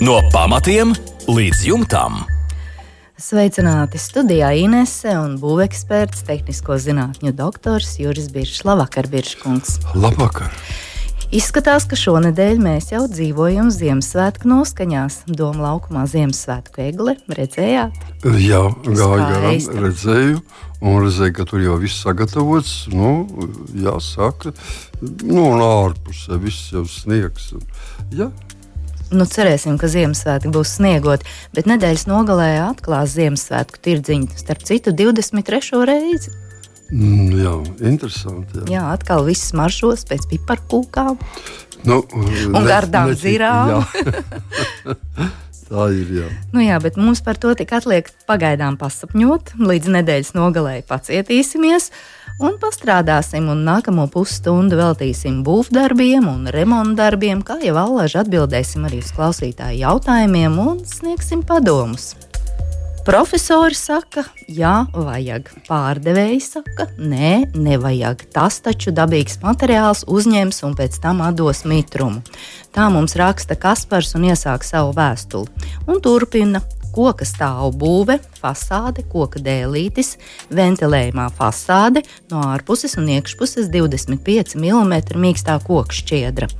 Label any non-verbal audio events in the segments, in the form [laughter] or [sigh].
No pamatiem līdz jumtam. Sveicināti studijā Inese un būveksperts, tehnisko zinātņu doktors Juris Biršs. Labvakar, Birškungs! Labvakar! Izskatās, ka šonadēļ mēs jau dzīvojam Ziemassvētku noskaņās. Doma laukumā Ziemassvētku egle redzējāt? Jā, gāju garām, redzēju, un redzēju, ka tur jau viss sagatavots. Nu, jāsaka, nu, un ārpusē viss jau sniegs. Jā, nu, cerēsim, ka Ziemassvētki būs sniegot, bet nedēļas nogalē atklās Ziemassvētku tirdziņu, starp citu, 23. reizi. Mm, jā, interesanti. Jā. jā, atkal viss maršos pēc piparkūkām nu, un ne, gardām zirām. [laughs] Tā ir. Jā. Nu jā, bet mums par to tik atliek pagaidām pasapņot. Līdz nedēļas nogalē pacietīsimies un pastrādāsim. Un nākamo pusstundu veltīsim būvdarbiem un remontdarbiem, kā jau allaži atbildēsim arī uz klausītāju jautājumiem un sniegsim padomus. Profesori saka, jā, vajag. Pārdevēji saka, nē, nevajag. Tas taču dabīgs materiāls uzņems un pēc tam dos mitrumu. Tā mums raksta Kaspars un iesāk savu vēstuli. Un turpina. Koka stāvbūve, fasāde, koka dēlītis, ventilējumā fasāde, no ārpuses un iekšpuses 25 mm mīkstā koka šķiedra.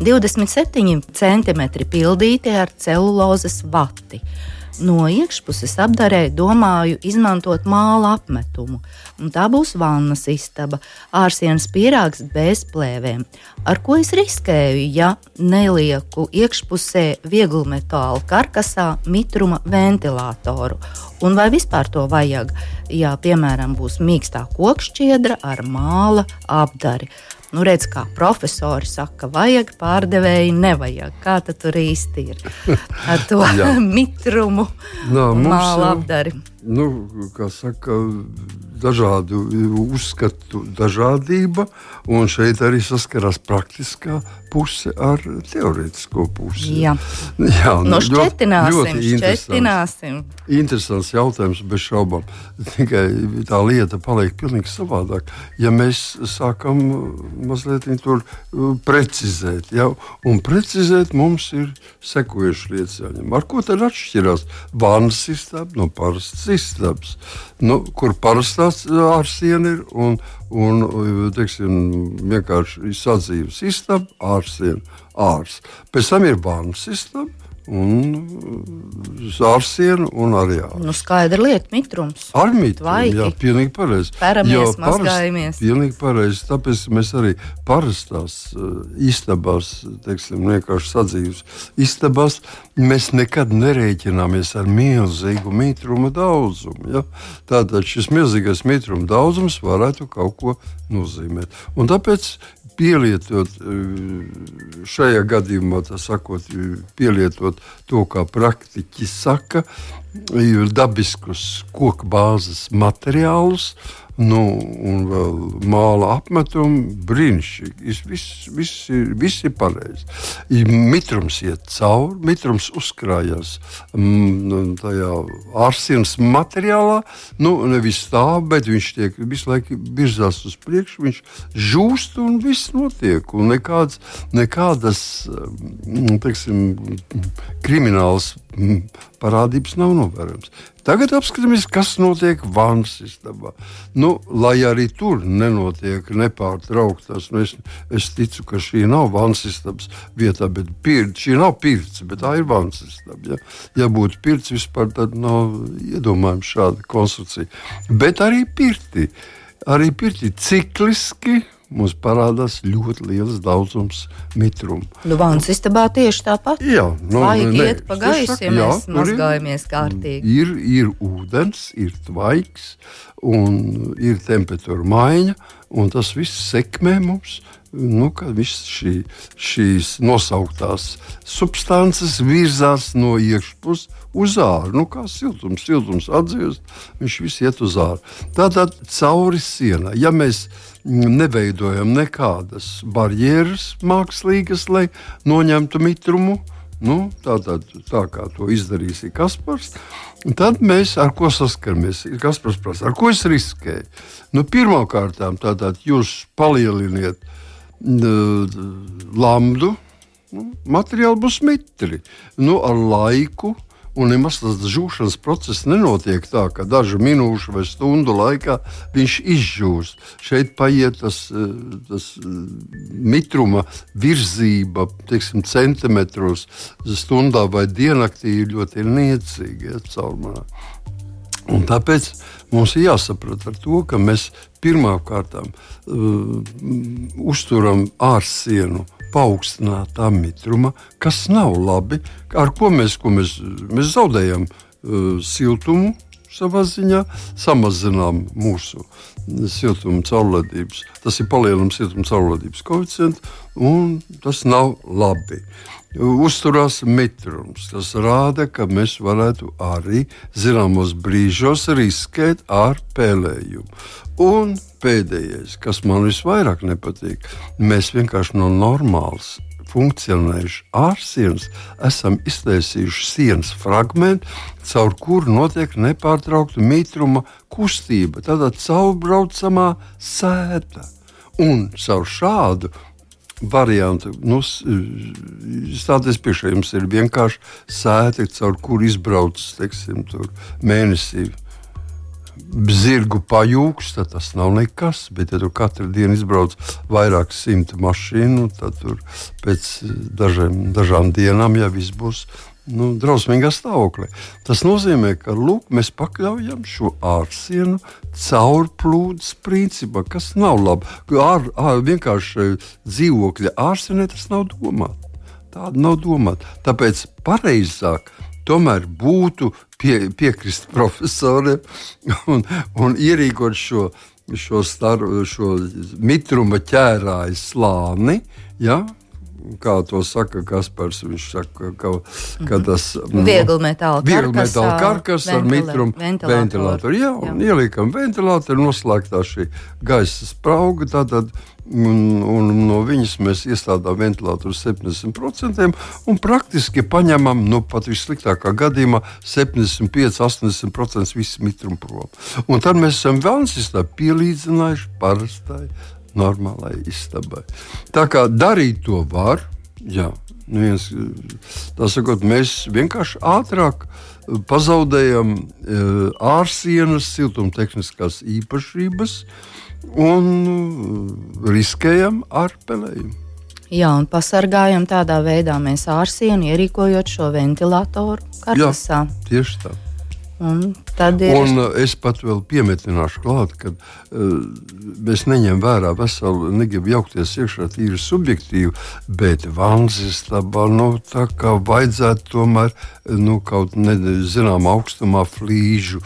27 cm pildīti ar celulozes vati no iekšpuses apdarē domāju izmantot māla apmetumu. Un tā būs vannas istaba, ārsienas pīrāgs bez plēvēm. Ar ko es riskēju, ja nelieku iekšpusē vieglu metāla karkasā mitruma ventilatoru? Un vai vispār to vajag, ja, piemēram, būs mīkstā kokšķiedra ar māla apdari? Nu, redz, kā profesori saka, vajag pārdevēji, nevajag. Kā tur īsti ir ar to [laughs] mitrumu, no, māla apdari? Nu, saka, dažādu uzskatu dažādība, un šeit arī saskarās praktiskā puse ar teorētisko pusi. Jā, Jā nu, no šķetināsim, ļoti, ļoti šķetināsim. Interesants, interesants jautājums, bez šaubām. Tikai tā lieta paliek pilnīgi savādāk, ja mēs sākam mazliet tur uh, precizēt. Ja? Un precizēt mums ir sekojuši lietas jāņem. Ar ko tad atšķirās vannas sistēma no parastas istabas? Nu, kur parastās ārsiena ir un, un teiksim, vienkārši sadzīves istaba, ārsiena, ārs. Pēc tam ir vannas istaba un zārsienu un arī ārstu. Nu, skaidra lieta, mitrums. Ar mitrumu, jā, pilnīgi pareizi. Peramies, mazgājamies. Pilnīgi pareizi, tāpēc mēs arī parastās uh, istabās, teiksim, vienkārši sadzīves istabās, mēs nekad nerēķināmies ar milzīgu mitruma daudzumu. Ja? Tātad šis milzīgais mitruma daudzums varētu kaut ko nozīmēt. Un tāpēc pielietot eh, šajā gadījumā, sakot, pielietot to, kā praktiķi saka, dabiskus koku bāzes materiālus, nu, un vēl māla apmetumu. Brīnišķīgi. Viss, viss, ir, viss ir pareizi. Mitrums iet cauri, mitrums uzkrājas mm, tajā ārsienas materiālā. Nu, nevis stāv, bet viņš tiek visu laiku virzās uz priekšu, viņš žūst un viss notiek. Un nekādas, nekādas mm, teiksim, kriminālas mm, parādības nav novērojams. Tagad apskatāmies, kas notiek vannas istabā. Nu, lai arī tur nenotiek nepārtrauktas, nu es, es ticu, ka šī nav vannas istabas vietā, bet pir, šī nav pirts, bet tā ir vannas istaba. Ja, ja būtu pirts vispār, tad nav iedomājams šāda konstrukcija. Bet arī pirti, arī pirti cikliski mums parādās ļoti liels daudzums mitrumu. Nu, Vānas istabā tieši tāpat. Jā, nu, Tvaigi iet pa gaisu, ja jā, mēs mazgājamies kārtīgi. Ir, ir ūdens, ir tvaiks un ir temperatūra maiņa, un tas viss sekmē mums nu, visas šī, šīs nosauktās substances virzās no iekšpuses uz ārā. Nu, kā siltums, siltums atzīst, viņš viss iet uz ārā. Tātad cauri sienai. Ja mēs neveidojam nekādas barjeras mākslīgas, lai noņemtu mitrumu. Nu, tā, tā, tā kā to izdarīs Kaspars, tad mēs ar ko saskaramies? Kaspars prasa, ar ko es riskēju? Nu, Pirmkārt, jūs palieliniet uh, lambdu, nu, materiāli būs mitri. Nu, ar laiku Un nemaz tas žūšanas process nenotiek tā, ka dažu minūšu vai stundu laikā viņš izžūst. Šeit paiet tas, eh, tas eh, mitruma virzība, teiksim, centimetros stundā vai diennaktī ļoti niecīga ja, caurumā. Un tāpēc mums ir jāsaprot ar to, ka mēs pirmkārt uh, uzturam ārsienu paaugstinātā mitruma, kas nav labi. Ar ko mēs, ko mēs, mēs zaudējam uh, siltumu savā ziņā, samazinām mūsu siltuma caurladības. Tas ir palielinājums siltuma caurladības koeficientam, un tas nav labi. Uzturās mitrums. Tas rāda, ka mēs varētu arī zināmos brīžos riskēt ar pēlējumu. Un pēdējais, kas man visvairāk nepatīk, mēs vienkārši no normālas funkcionējuši ārsienas, esam iztaisījuši sienas fragment, caur kuru notiek nepārtraukta mitruma kustība, tādā caurbraucamā sēta. Un caur šādu variantu, nu, stāties priekšā, jums ir vienkārši sēta, caur kuru izbrauc, teiksim, mēnesī zirgu pajūgs, tad tas nav nekas. Bet, ja tu katru dienu izbrauc vairāk simti mašīnu, tad tur pēc dažiem, dažām dienām jau viss būs. Nu, drausmīgā stāvoklī. Tas nozīmē, ka lūk, mēs pakļaujam šo ārsienu caurplūdes principam, kas nav labi. Ar, ar, vienkārši dzīvokļa ārsienē tas nav domāts. Tāda nav domāta. Tāpēc pareizāk tomēr būtu pie, piekrist profesoriem un, un ierīkot šo, šo, star, šo mitruma ķērāju slāni. Ja? Kā to saka Kaspars, viņš saka, ka, ka mhm. tas ir viegli metāla karkas ar mitrumu ventilatoru. Jā, un jā. ieliekam ventilatoru, noslēgtā šī gaisa sprauga. Tātad, Un, un no viņas mēs iestādām ventilatoru 70% un praktiski paņemam nu, pat vissliktākā gadījumā 75-80% visu mitrumu prom. Un tad mēs esam Vēlnsistā pielīdzinājuši parastai normālai istabai. Tā kā darīt to var, jā, nu viens, sakot, mēs vienkārši ātrāk pazaudējam e, ārsienas siltumtehniskās īpašības un uh, riskējam ar pelējumu. Jā, un pasargājam tādā veidā mēs ārsienu, ierīkojot šo ventilatoru karkasā. Jā, tieši tā. Tad ir. Un uh, es pat vēl piemetināšu klāt, ka uh, mēs neņemam vērā veselu, negribu jaukties iekšā tīri subjektīvi, bet vanzes tabā, nu, tā kā vajadzētu tomēr, nu, kaut nezinām augstumā flīžu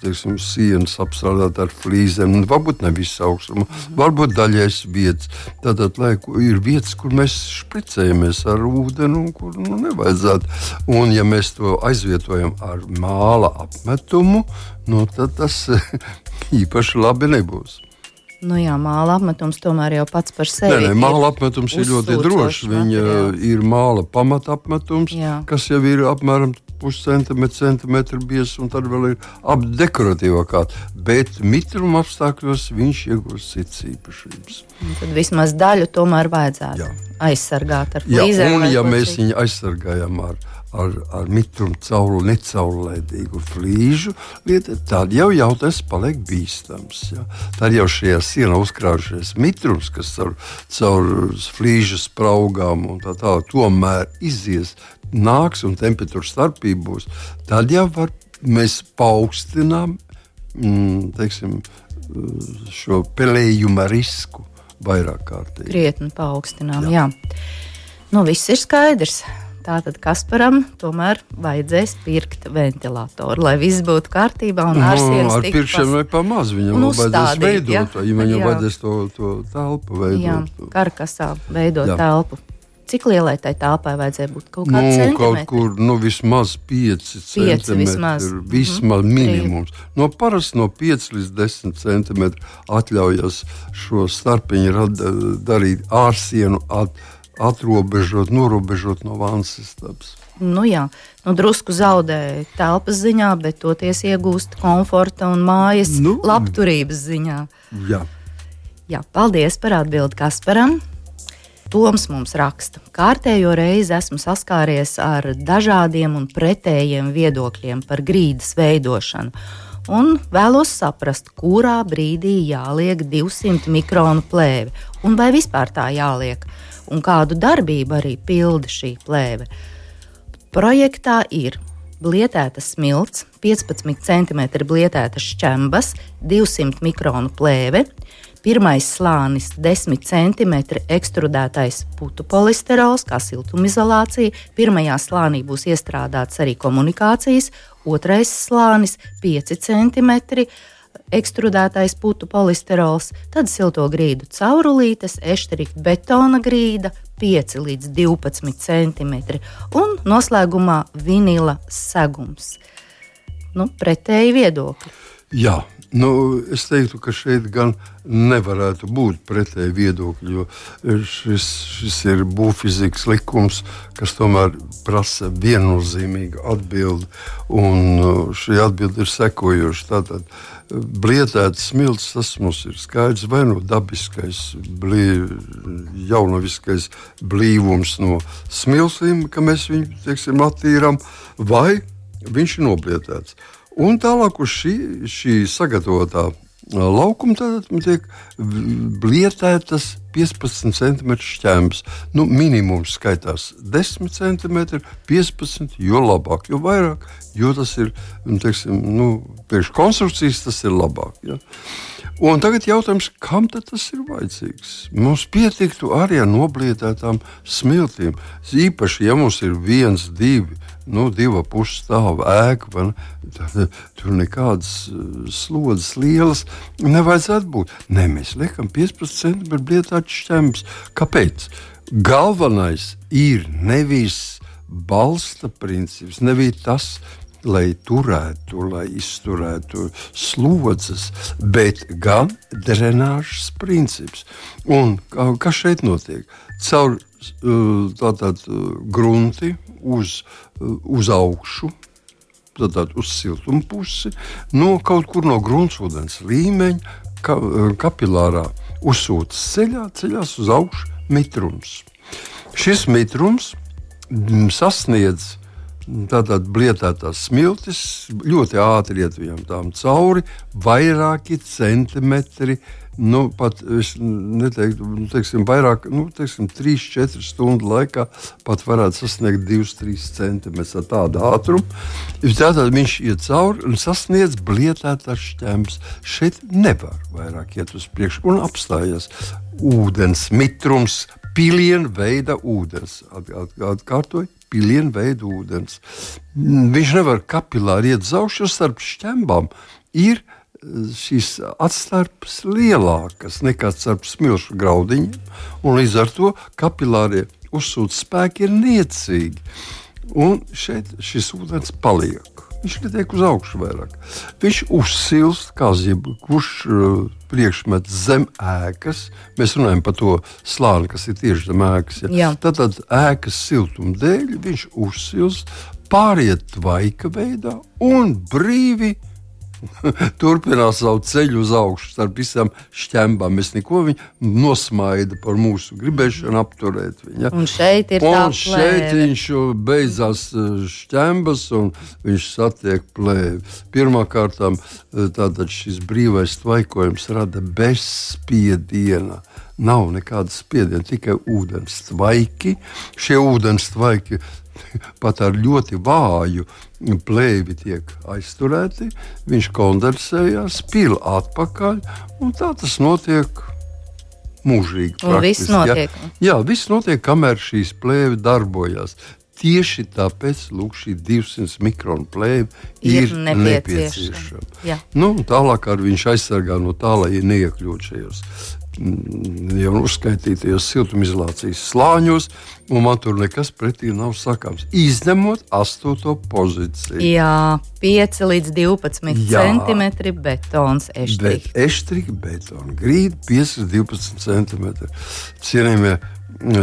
teiksim, sienas apstrādāt ar flīzēm. Nu, varbūt ne visu augstumu, varbūt daļais vietas. Tātad, lai ir vietas, kur mēs špricējamies ar ūdeni, un kur nu, nevajadzētu. Un, ja mēs to aizvietojam ar māla apmetumu, nu, tad tas [laughs] īpaši labi nebūs. Nu jā, māla apmetums tomēr jau pats par sevi. Nē, nē māla apmetums ir ļoti drošs. Viņa ir māla pamata apmetums, jā. kas jau ir apmēram puscentimetru, centimetru biezs, un tad vēl ir ap dekoratīvā kārta. Bet mitruma apstākļos viņš iegūst citas īpašības. Un tad vismaz daļu tomēr vajadzētu jā. aizsargāt ar flīzēm. Jā, un ja mēs viņu aizsargājam ar ar, ar mitrumu cauru necaurlaidīgu flīžu, lieta, tad jau jautājums paliek bīstams. Ja? Tad jau šajā sienā uzkrājušies mitrums, kas caur, caur flīžu spraugām un tā tālāk, tomēr izies, nāks un temperatūra starpība būs. Tad jau var, mēs paaugstinām mm, teiksim, šo pelējuma risku vairāk kārtīgi. Krietni paaugstinām, jā. jā. Nu, viss ir skaidrs. Tātad Kasparam tomēr vajadzēs pirkt ventilatoru, lai viss būtu kārtībā. No, nu, ar pirkšanu vai pamaz viņam vajadzēs veidot, ja, viņam jā. vajadzēs to, to telpu veidot. Jā, karkasā veidot jā. telpu. Cik lielai tai telpai vajadzēja būt? Kaut, nu, kaut kur nu, vismaz 5 centimetri. Vismaz, vismaz mm -hmm. minimums. No parasti no 5 līdz 10 centimetri atļaujas šo starpiņu darīt ārsienu. At, atrobežot, norobežot no vannas istabas. Nu jā, nu, drusku zaudēja telpas ziņā, bet toties iegūst komforta un mājas nu, labturības ziņā. Jā. jā, paldies par atbildi Kasparam. Toms mums raksta, ka kārtējo reizi esmu saskāries ar dažādiem un pretējiem viedokļiem par grīdas veidošanu. Un vēlos saprast, kurā brīdī jāliek 200 mikronu plēve, un vai vispār tā jāliek, un kādu darbību arī pilda šī plēve. Projektā ir blietētas smilts, 15 cm blietētas šķembas, 200 mikronu plēve, Pirmais slānis - 10 cm ekstrudētais putu polisterols, kā siltumizolācija. Pirmajā slānī būs iestrādāts arī komunikācijas, otrais slānis - 5 cm ekstrudētais putu polisterols, tad silto grīdu caurulītes, ešterika betona grīda 5 līdz 12 cm un noslēgumā vinila segums. Nu, pretēji viedokļi. Jā, Nu, es teiktu, ka šeit gan nevarētu būt pretēji viedokļi, jo šis, šis ir būvfizikas likums, kas tomēr prasa viennozīmīgu atbildi. Un uh, šī atbilde ir sekojoša. Tātad, Blietēts smilts, tas mums ir skaidrs, vai nu dabiskais, blī, jaunaviskais blīvums no smiltīm, ka mēs viņu teiksim, attīrām, vai viņš ir noblietēts. Un tālāk uz šī, šī sagatavotā laukuma tiek blietētas 15 cm šķēmas. Nu, minimums skaitās 10 cm, 15 jo labāk, jo vairāk, jo tas ir nu, teiksim, nu, priekš konstrukcijas, tas ir labāk. Ja? Un tagad jautājums, kam tas ir vajadzīgs? Mums pietiktu arī ar noblietētām smiltīm. Īpaši, ja mums ir viens, divi nu, divu pušu stāvu ēka, tad, tur nekādas eh, slodzes lielas nevajadzētu būt. Nē, mēs liekam 15 cm blietāts šķemps. Kāpēc? Galvenais ir nevis balsta princips, nevis tas, lai turētu, lai izturētu slodzes, bet gan drenāžas princips. Un kas šeit notiek? Caur eh, tātad grunti uz, uz augšu, tad uz siltumu pusi, no kaut kur no gruntsvudens līmeņa, ka, kapilārā uzsūtas ceļā, ceļās uz augšu mitrums. Šis mitrums sasniedz Tātad blietētās smiltis ļoti ātri iet viņam cauri, vairāki centimetri nu, pat es neteiktu, nu, teiksim, vairāk, nu, teiksim, 3-4 stundu laikā pat varētu sasniegt 2-3 centimetrus ar tādu ātrumu. Tātad viņš iet cauri un sasniedz blietētās šķēmas. Šeit nevar vairāk iet uz priekšu un apstājas ūdens mitrums, pilienu veida ūdens. Atkārtoju, pilienu veida ūdens. Viņš nevar kapilāri iet zaušu starp šķembām. Ir šīs atstarpes lielākas nekā starp smilšu graudiņiem, un līdz ar to kapilārie uzsūtas spēki ir niecīgi. Un šeit šis ūdens paliek. Viņš netiek uz augšu vairāk. Viņš uzsilst kā jebkurš uh, priekšmets zem ēkas. Mēs runājam par to slāni, kas ir tieši zem ēkas. Ja. Tad, tad ēkas siltuma dēļ viņš uzsilst, pāriet tvaika veidā un brīvi turpinās savu ceļu uz augšu starp visām šķembām. Mēs neko viņu nosmaida par mūsu gribēšanu apturēt viņu. Un šeit ir un šeit viņš beidzās e, šķembas un viņš satiek plēvi. Pirmkārt, e, tātad šis brīvais tvaikojums rada bezspiediena. Nav nekāda spiediena, tikai ūdens tvaiki. Šie ūdens tvaiki [laughs] pat ar ļoti vāju plēvi tiek aizturēti, viņš kondensējās, spīl atpakaļ, un tā tas notiek. Mūžīgi. Viss notiek. Jā, jā, viss notiek, kamēr šīs plēve darbojas. Tieši tāpēc lūk, šī 200 mikronu plēve ir, ir nepieciešama. nepieciešama. Nu, tālāk viņš aizsargā no tā, lai neiekļūtu šajos jau uzskaitītajos siltumizolācijas slāņos, un man tur nekas pretī nav sakāms. Izņemot astoto pozīciju. Jā, 5 līdz 12 Jā, centimetri betons eštrika. Bet eštrika betona grīda 5 līdz 12 centimetri. Cienījamie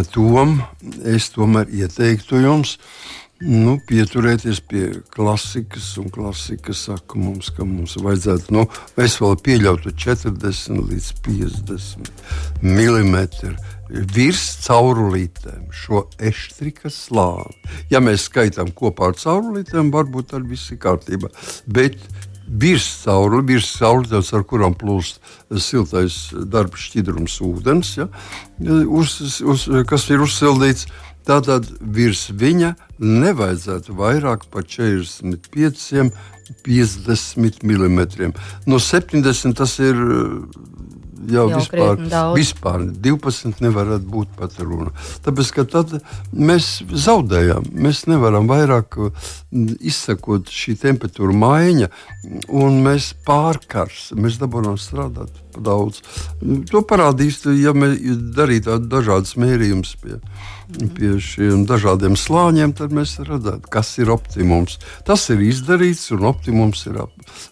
Tom, es tomēr ieteiktu jums nu, pieturēties pie klasikas, un klasika saka mums, ka mums vajadzētu, nu, es vēl pieļautu 40 līdz 50 mm virs caurulītēm šo eštrika slāni. Ja mēs skaitām kopā ar caurulītēm, varbūt tad viss ir kārtībā. Bet virs cauruli, virs caurules, ar kurām plūst siltais darba šķidrums ūdens, ja, uz, uz, kas ir uzsildīts. Tātad virs viņa nevajadzētu vairāk par 45, 50 mm. No 70 tas ir jau, jau vispār, vispār 12 nevarētu būt pat runa. Tāpēc, ka tad mēs zaudējam, mēs nevaram vairāk mm, izsekot šī temperatūra maiņa, un mēs pārkarsim, mēs dabūjām strādāt daudz. To parādīs, ja mēs darītu dažādas mērījumus pie, pie šiem dažādiem slāņiem, tad mēs redzētu, kas ir optimums. Tas ir izdarīts, un optimums ir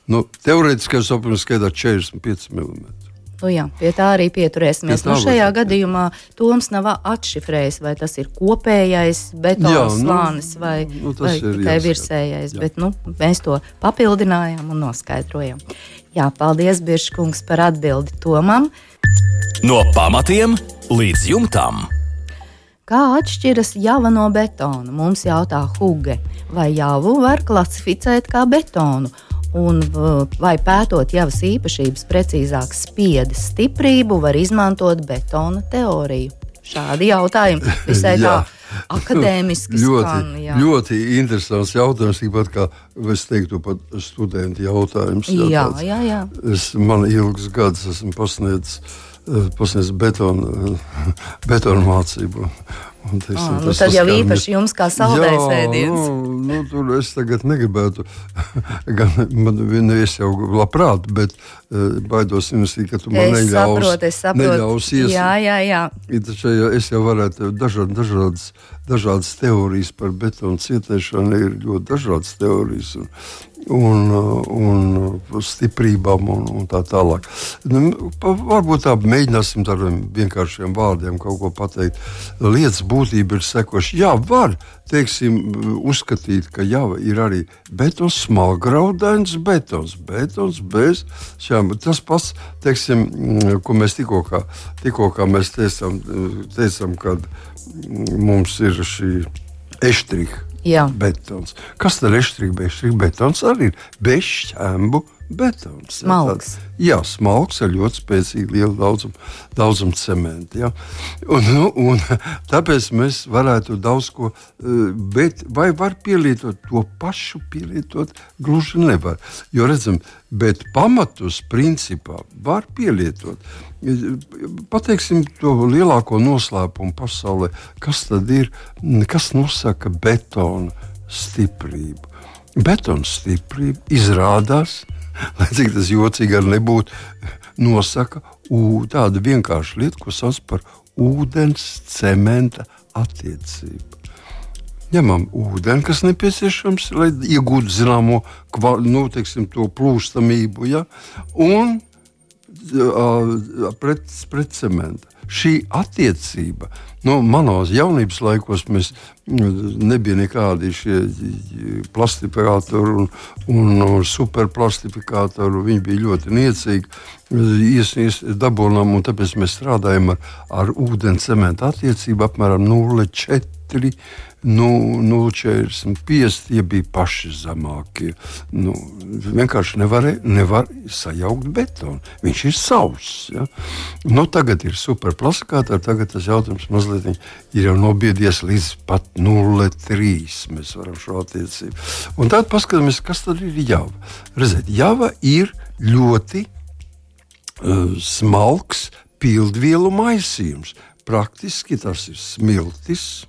nu, teorētiskais optimums skaitā 45 mm. Nu, jā, pie tā arī pieturēsimies. Pie nu, šajā var. gadījumā Toms nav atšifrējis, vai tas ir kopējais betona slānis nu, vai, nu, vai tikai virsējais. Jā. Bet, nu, mēs to papildinājām un noskaidrojam. Jā, paldies, Biržkungs, par atbildi Tomam. No pamatiem līdz jumtam. Kā atšķiras java no betona? Mums jautā Huge. Vai javu var klasificēt kā betonu? un vai pētot javas īpašības, precīzāk spiedas stiprību, var izmantot betona teoriju? Šādi jautājumi visai [laughs] tā akadēmiski ļoti, skan. Jā. Ļoti interesants jautājums, tāpat kā es teiktu, pat studentu jautājums. Jā, jā, jā, jā. Es man ilgus gadus esmu pasniedzis, eh, pasniedzis betonu, [laughs] betonu mācību. Teiksim, à, nu tad jau īpaši jums kā saldējs ēdiens. Nu, nu, tur es tagad negribētu, [laughs] gan man nu, es jau labprāt, bet uh, baidos investīciju, ka tu man es neļaus, saprotu, es saprotu. neļaus ies. Jā, jā, jā. Taču, ja es jau varētu dažād, dažādas, dažādas teorijas par betonu cietēšanu, ir ļoti dažādas teorijas. Un, un, un stiprībām un, un tā tālāk. Nu, varbūt tā mēģināsim ar vienkāršiem vārdiem kaut ko pateikt. Lietas būtība ir sekoša. Jā, var teiksim, uzskatīt, ka jau ir arī betons, smalgraudains betons, betons bez šām. Tas pats, teiksim, ko mēs tikko, tikko mēs teicām, teicām, kad mums ir šī eštriha Jā. betons. Kas tad ir eštrīga? Betons arī ir bezšķēmbu betons. Smalks. Jā, smalks ar ļoti spēcīgu lielu daudzumu, daudzumu cementu. Ja? Un, nu, un, [laughs] tāpēc mēs varētu daudz ko, eh, bet vai var pielietot to pašu, pielietot gluži nevar. Jo redzam, bet pamatus principā var pielietot. Pateiksim to lielāko noslēpumu pasaulē, kas tad ir, kas nosaka betona stiprību. Betona stiprība izrādās [laughs] lai cik tas jocīgi arī nebūtu, nosaka tādu vienkāršu lietu, ko sauc par ūdens cementa attiecību. Ņemam ūdeni, kas nepieciešams, lai iegūtu zināmo nu, teiksim, plūstamību, ja? un uh, pret, pret cementu. Šī attiecība Nu, manos jaunības laikos mēs mm, nebija nekādi plastifikātori un, un superplastifikātori. Viņi bija ļoti niecīgi. Ies, ies, dabonām, un tāpēc mēs strādājam ar, ar ūdens cementu attiecību apmēram 0,4 nu, nu 45 tie bija paši zemākie. Nu, vienkārši nevar, nevar sajaukt betonu. Viņš ir savs. Ja? Nu, tagad ir superplaskāta, tagad tas jautājums mazliet ir jau nobiedies līdz pat 0,3. Mēs varam šo attiecību. Un tad paskatāmies, kas tad ir java. Redziet, java ir ļoti uh, smalks pildvielu maisījums. Praktiski tas ir smiltis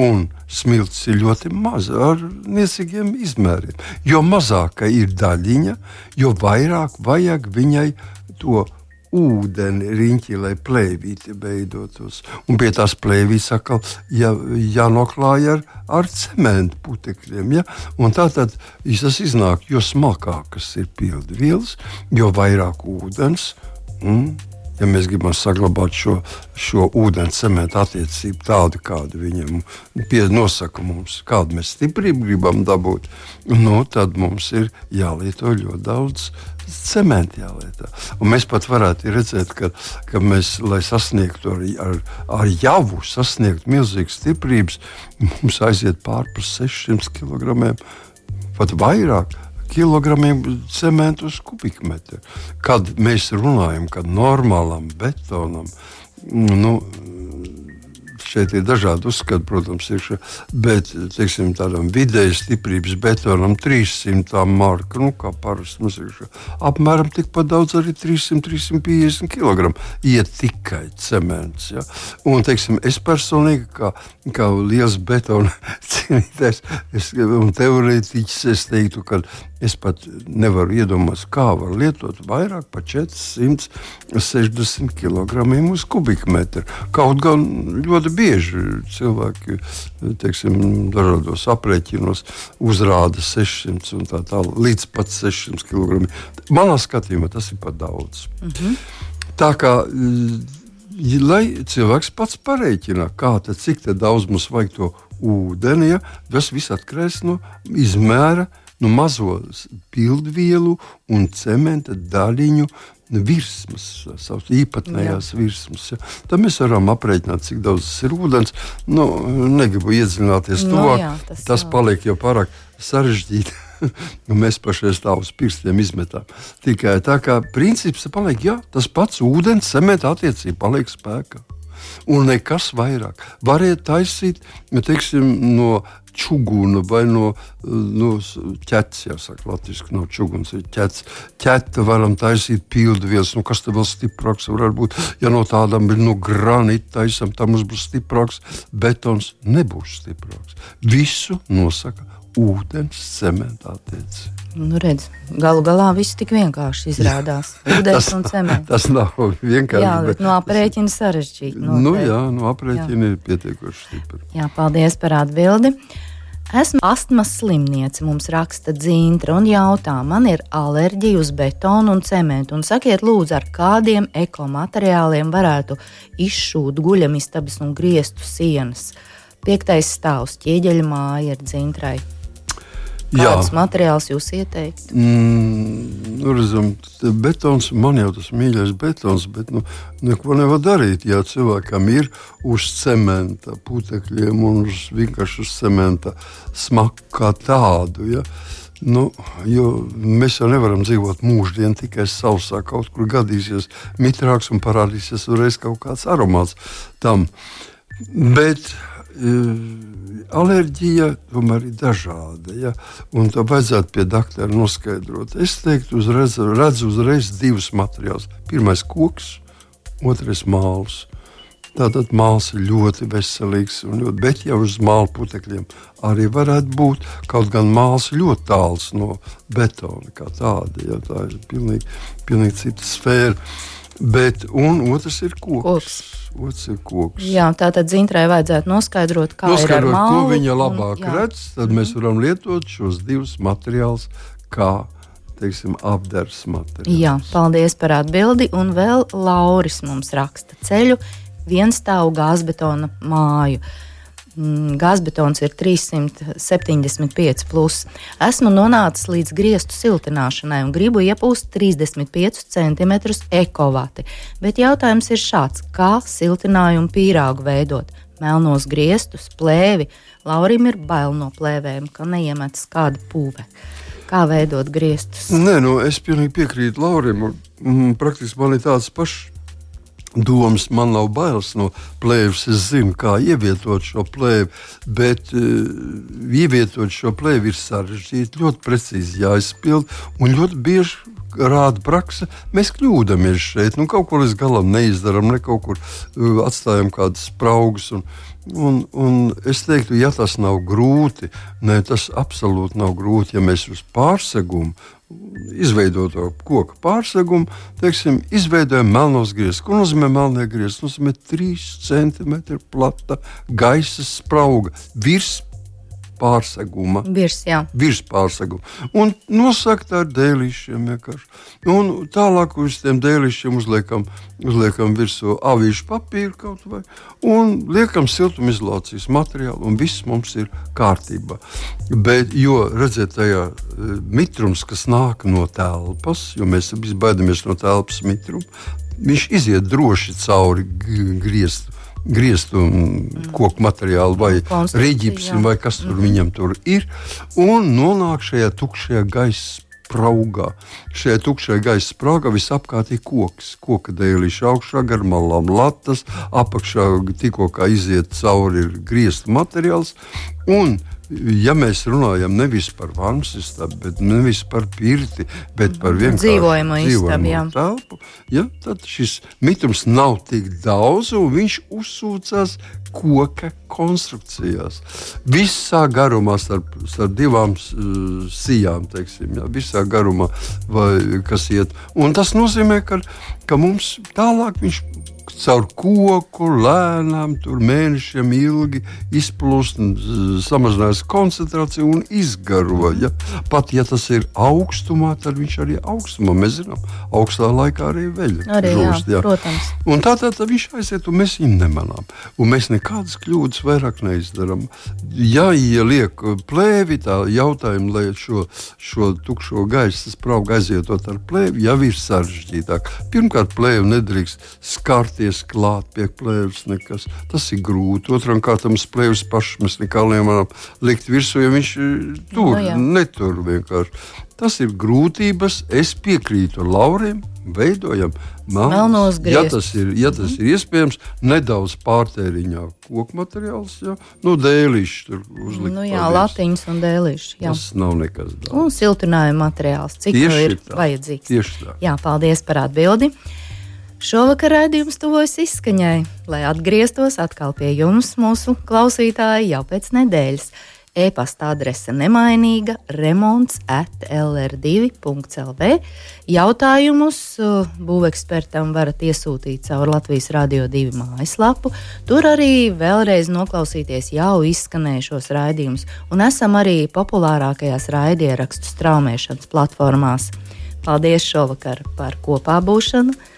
un smilts ir ļoti maza ar niecīgiem izmēriem. Jo mazāka ir daļiņa, jo vairāk vajag viņai to ūdeni riņķi, lai plēvīti beidotos. Un pie tās plēvīs atkal jā, jānoklāj ar, ar cementu putekļiem. Ja? Un tā tad tas iznāk, jo smalkākas ir pildvielas, jo vairāk ūdens un ja mēs gribam saglabāt šo, šo ūdens cementu attiecību tādu, kādu viņam nosaka mums, kādu mēs stiprību gribam dabūt, nu, tad mums ir jālieto ļoti daudz cementa jālietā. Un mēs pat varētu redzēt, ka, ka mēs, lai sasniegtu ar, ar, ar javu, sasniegtu milzīgas stiprības, mums aiziet pārpus 600 kg, pat vairāk kilogramiem cementu uz kubikmetru. Kad mēs runājam, ka normālam betonam nu, Šeit ir dažādi uzskati, protams, ir, bet teiksim, tādam vidēji stiprības betonam 300 marka, nu, kā parasti mums ir apmēram tikpat daudz, arī 300-350 kg. Iet tikai cements. Ja? Un, teiksim, es personīgi, kā, kā liels betona [laughs] cienītājs un teorētiķis, es teiktu, ka Es pat nevaru iedomāties, kā var lietot vairāk par 460 kg uz kubikmetru. Kaut gan ļoti bieži cilvēki teiksim, dažādos aprēķinos uzrāda 600 un tā tālāk, līdz pat 600 kg. Manā skatījumā tas ir pat daudz. Mm -hmm. Tā kā lai cilvēks pats pareiķina, kā tad, cik daudz mums vajag to ūdeni, ja, tas viss atkarīgs no izmēra nu, mazo pildvielu un cementa daļiņu virsmas, savas īpatnējās Jā. virsmas. Ja. Tad mēs varam aprēķināt, cik daudz tas ir ūdens. Nu, negribu iedziļināties to, nu, jā, tas, tas jā. paliek jau pārāk sarežģīti. [laughs] mēs pašai tā uz pirkstiem izmetām. Tikai tā kā princips paliek, jā, tas pats ūdens, cementa attiecība paliek spēkā. Un nekas vairāk. Variet taisīt teiksim, no čūguna vai no, no ķēdes, jāsaka, latviešu no čūgunas ir ķēdes. Ķēde varam taisīt pildvielas, nu kas te vēl stiprāks var būt. Ja no tādām ir no granīta taisam, tam mums būs stiprāks, betons nebūs stiprāks. Visu nosaka ūdens attiecība. Nu, redz, galu galā viss tik vienkārši izrādās. [laughs] Ūdens un cements. Tas nav vienkārši. Jā, bet no aprēķina sarežģīti. Noteikti. Nu, jā, no aprēķina ir pietiekoši stipri. Jā, paldies par atbildi. Esmu astmas slimniece, mums raksta dzīntra un jautā, man ir alerģija uz betonu un cementu. Un sakiet, lūdzu, ar kādiem ekomateriāliem varētu izšūt guļamistabas un griestu sienas. Piektais stāvs ķieģeļa māja ir dzintrai. Kāds Jā. materiāls jūs ieteikt? Mm, nu, redzam, betons, man jau tas mīļais betons, bet nu, neko nevar darīt. Ja cilvēkam ir uz cementa putekļiem un uz vienkārši uz cementa smaku kā tādu. Ja? Nu, mēs jau nevaram dzīvot mūždien tikai sausā. Kaut kur gadīsies mitrāks un parādīsies uzreiz kaut kāds aromāts tam. Bet alerģija tomēr ir dažāda. Ja? Un to vajadzētu pie doktora noskaidrot. Es teiktu, uzreiz, redzu uzreiz divus materiālus. Pirmais - koks, otrais - māls. Tātad māls ir ļoti veselīgs, ļoti, bet jau uz māla putekļiem arī varētu būt. Kaut gan māls ļoti tāls no betona kā tāda. Ja? Tā ir pilnīgi, pilnīgi cita sfēra. Bet, un otrs ir koks. koks otrs ir koks. Jā, tā tad dzintrai vajadzētu noskaidrot, kā noskaidrot, ir ar mālu, ko viņa labāk un, redz. Tad mm. mēs mhm. varam lietot šos divus materiālus kā teiksim, apdars materiāls. Jā, paldies par atbildi. Un vēl Lauris mums raksta ceļu vienstāvu gāzbetona māju. Mm, gāzbetons ir 375. Plus. Esmu nonācis līdz griestu siltināšanai un gribu iepūst 35 cm ekovati. Bet jautājums ir šāds: kā siltinājumu pīrāgu veidot? Melnos griestus, plēvi. Laurim ir bail no plēvēm, ka neiemetas kāda pūve. Kā veidot griestus? Nē, nu, es pilnīgi piekrītu Laurim. Mm, praktiski man ir tāds pašs domas, man nav bailes no plēves. Es zinu, kā ievietot šo plēvi, bet uh, ievietot šo plēvi ir sarežģīti, ļoti precīzi jāizpild un ļoti bieži. Rāda praksa, mēs kļūdāmies šeit. Nu, kaut ko līdz galam neizdarām, ne kaut kur uh, atstājam kādas spraugas. Un, Un, un es teiktu, ja tas nav grūti, ne, tas absolūti nav grūti. Ja mēs uz pārsegumu izveidoto koku pārsegumu, teiksim, izveidojam melnos griezus. Ko nozīmē melnie griezi? Tas nozīmē 3 cm plata gaisa sprauga virs pārseguma. Virs. Virs pārseguma. Un nosakt ar dēlīšiem vienkārši. Un tālāk uz tiem dēlīšiem uzliekam, uzliekam virsū avīšu papīru kaut vai, un liekam siltumizolācijas materiālu, un viss mums ir kārtībā. Bet, jo, redziet, tajā eh, mitrums, kas nāk no telpas, jo mēs visi baidamies no telpas mitruma, viņš iziet droši cauri griestu grieztu koku materiālu, vai rīķipsi, vai kas tur mm. viņam tur ir, un nonāk šajā tukšajā gaisa spraugā. Šajā tukšajā gaisa sprāgā visapkārt ir koks, koka dēlīša augšā, gar malām latas, apakšā tikko iziet cauri ir grieztu materiāls. Un ja mēs runājam nevis par vannas istabu, bet nevis par pirti, bet par vienkārši dzīvojamu istabu, telpu, ja, tad šis mitrums nav tik daudz, un viņš uzsūcās koka konstrukcijās. Visā garumā, starp, starp divām uh, sijām, teiksim, ja, visā garumā, vai, kas iet. Un tas nozīmē, ka, ka mums tālāk viņš caur koku lēnām, tur mēnešiem ilgi izplūst, samazinās koncentrāciju un izgaro. Ja? Pat ja tas ir augstumā, tad viņš arī augstumā, mēs zinām, augstā laikā arī veļa. Arī, žūst, jā, jā. Protams. Un tā tad viņš aiziet, un mēs viņu nemanām. Un mēs nekādas kļūdas vairāk neizdarām. Ja ieliek plēvi, tā jautājumi, lai šo, šo tukšo gaisu spraugu aizietot ar plēvi, jau ir sarežģītāk. Pirmkārt, plēvi nedrīkst skarties ķerties klāt pie plēves. Nekas. Tas ir grūti. Otram kārtam plēves pašs mēs nekā nevaram likt virsū, ja viņš eh, tur no, nu netur vienkārši. Tas ir grūtības. Es piekrītu Laurim. Veidojam melnos griezus. Ja tas ir, ja tas ir iespējams, nedaudz pārtēriņā koku materiāls, ja nu, dēlīšs tur uzlikt. Nu, jā, latiņas un dēlīšs. Jā. Tas nav nekas daudz. Un siltinājuma materiāls, cik tieši ir tā, vajadzīgs. Tieši tā. Jā, paldies par atbildi. Šovakar raidījums tuvojas izskaņai, lai atgrieztos atkal pie jums, mūsu klausītāji, jau pēc nedēļas. E-pasta adrese nemainīga, remonds at lr2.lv. Jautājumus uh, būvekspertam varat iesūtīt caur Latvijas Rādio 2 mājaslapu. Tur arī vēlreiz noklausīties jau izskanējušos raidījumus, un esam arī populārākajās raidierakstu straumēšanas platformās. Paldies šovakar par kopā būšanu!